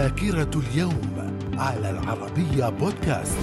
ذاكرة اليوم على العربية بودكاست.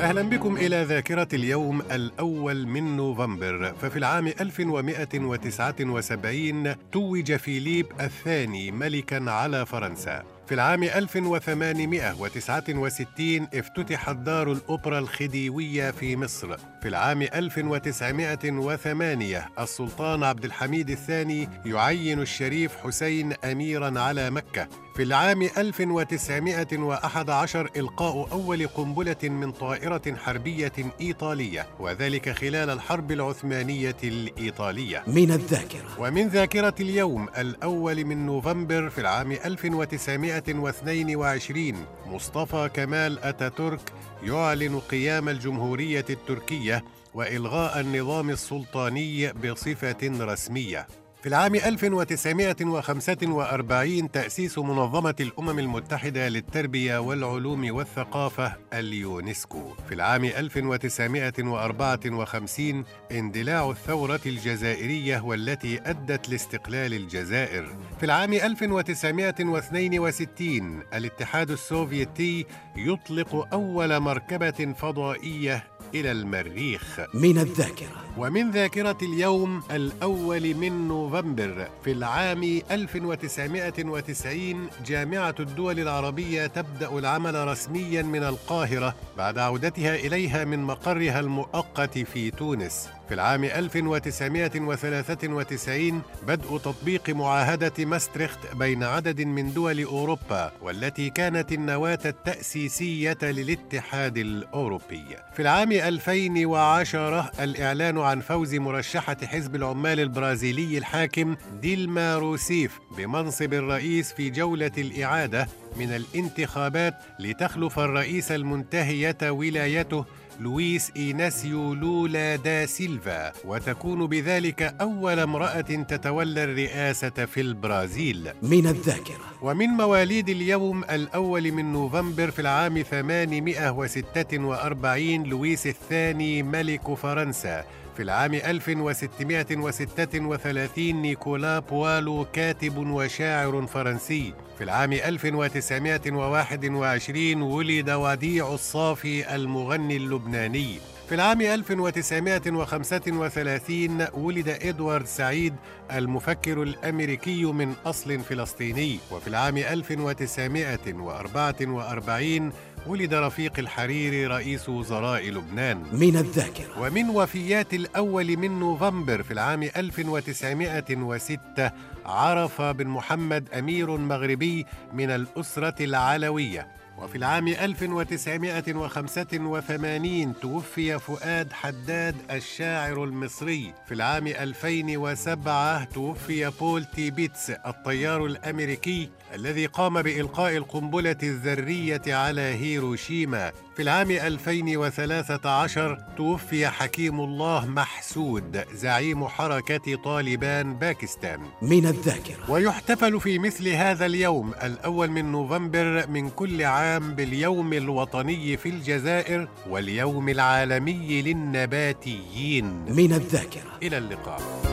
أهلا بكم إلى ذاكرة اليوم الأول من نوفمبر. ففي العام 1179 توج فيليب الثاني ملكا على فرنسا. في العام 1869 افتتحت دار الأوبرا الخديوية في مصر. في العام 1908 السلطان عبد الحميد الثاني يعين الشريف حسين أميرا على مكة. في العام 1911 إلقاء أول قنبلة من طائرة حربية إيطالية وذلك خلال الحرب العثمانية الإيطالية. من الذاكرة. ومن ذاكرة اليوم الأول من نوفمبر في العام 1922 مصطفى كمال أتاتورك يعلن قيام الجمهورية التركية وإلغاء النظام السلطاني بصفة رسمية. في العام 1945 تأسيس منظمة الأمم المتحدة للتربية والعلوم والثقافة اليونسكو. في العام 1954 اندلاع الثورة الجزائرية والتي أدت لاستقلال الجزائر. في العام 1962 الاتحاد السوفيتي يطلق أول مركبة فضائية إلى المريخ. من الذاكرة. ومن ذاكرة اليوم الأول من نوفمبر في العام 1990 جامعة الدول العربية تبدأ العمل رسميا من القاهرة بعد عودتها إليها من مقرها المؤقت في تونس. في العام 1993 بدء تطبيق معاهدة ماستريخت بين عدد من دول أوروبا والتي كانت النواة التأسيسية للاتحاد الأوروبي. في العام 2010 الإعلان عن فوز مرشحة حزب العمال البرازيلي الحاكم ديلما روسيف بمنصب الرئيس في جولة الإعادة من الانتخابات لتخلف الرئيس المنتهية ولايته لويس إيناسيو لولا دا سيلفا وتكون بذلك أول امرأة تتولى الرئاسة في البرازيل. من الذاكرة. ومن مواليد اليوم الأول من نوفمبر في العام 846 لويس الثاني ملك فرنسا. في العام 1636 نيكولا بوالو كاتب وشاعر فرنسي. في العام 1921 ولد وديع الصافي المغني اللبناني. في العام 1935 ولد إدوارد سعيد المفكر الأمريكي من أصل فلسطيني. وفي العام 1944 ولد رفيق الحريري رئيس وزراء لبنان. من الذاكرة. ومن وفيات الأول من نوفمبر في العام 1906 عرف بن محمد أمير مغربي من الأسرة العلوية. وفي العام 1985 توفي فؤاد حداد الشاعر المصري. في العام 2007 توفي بول تيبيتس الطيار الأمريكي الذي قام بإلقاء القنبلة الذرية على هيروشيما. في العام 2013 توفي حكيم الله محسود زعيم حركة طالبان باكستان. من الذاكرة. ويحتفل في مثل هذا اليوم الأول من نوفمبر من كل عام باليوم الوطني في الجزائر واليوم العالمي للنباتيين. من الذاكرة. إلى اللقاء.